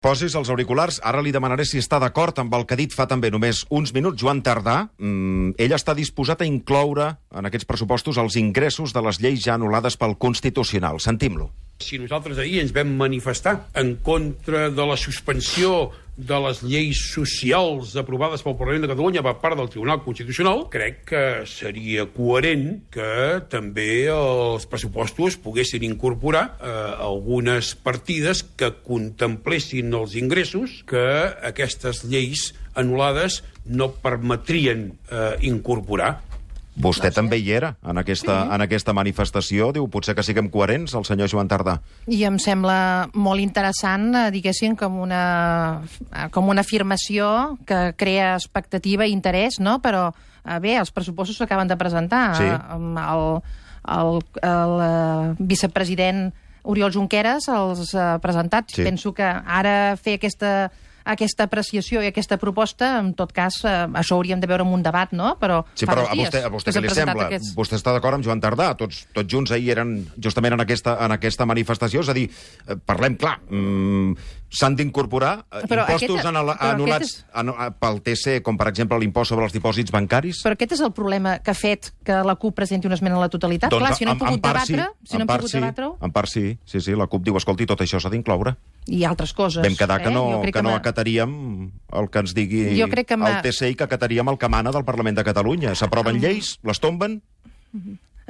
Posis els auriculars. Ara li demanaré si està d'acord amb el que ha dit fa també només uns minuts Joan Tardà. Mm, ell està disposat a incloure en aquests pressupostos els ingressos de les lleis ja anul·lades pel Constitucional. Sentim-lo. Si nosaltres ahir ens vam manifestar en contra de la suspensió de les lleis socials aprovades pel Parlament de Catalunya per part del Tribunal Constitucional, crec que seria coherent que també els pressupostos poguessin incorporar eh, algunes partides que contemplessin els ingressos que aquestes lleis anul·lades no permetrien eh, incorporar. Vostè també hi era, en aquesta, en aquesta manifestació. Diu, potser que siguem coherents, el senyor Joan Tardà. I em sembla molt interessant, eh, diguéssim, com una, eh, com una afirmació que crea expectativa i interès, no? Però, eh, bé, els pressupostos s'acaben de presentar. Sí. El, el, el, el vicepresident Oriol Junqueras els ha presentat. Sí. Penso que ara fer aquesta aquesta apreciació i aquesta proposta, en tot cas, eh, això hauríem de veure en un debat, no? Però Sí, però a vostè, a vostè què li sembla? aquests- Vostè està d'acord amb Joan Tardà? Tots, tots junts ahir eren justament en aquesta, en aquesta manifestació. És a dir, eh, parlem clar, mm, s'han d'incorporar eh, impostos aquest- anul- anul·lats anu- eh, pel TC, com per exemple l'impost sobre els dipòsits bancaris? Però aquest és el problema que ha fet que la CUP presenti una esmena a la totalitat. Clar, si no hem Doncs pogut debatre, si no en hem pogut sí, debatre En part sí, sí, sí, la CUP diu, escolti, tot això s'ha d'incloure. I altres coses. Vam quedar que eh? no, Jo crec que no acataríem el que ens digui Jo crec que el TC i que acataríem el que mana del Parlament de Catalunya. S'aproven lleis, les tomben,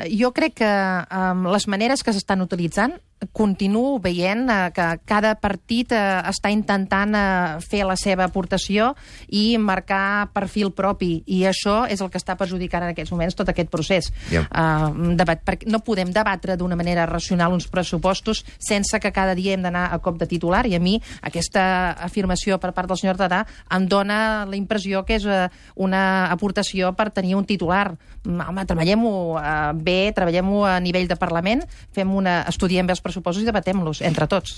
Jo crec que um, les maneres que s'estan utilitzant continuo veient uh, que cada partit uh, està intentant uh, fer la seva aportació i marcar perfil propi i això és el que està perjudicant en aquests moments tot aquest procés. Ja. Uh, debat, perquè no podem debatre d'una manera racional uns pressupostos sense que cada dia hem d'anar a cop de titular i a mi aquesta afirmació per part del senyor Tadà em dona la impressió que és uh, una aportació per tenir un titular. Mm, Home, treballem-ho uh, bé, treballem-ho a nivell de Parlament, fem una, estudiem bé els pressupostos i debatem-los entre tots.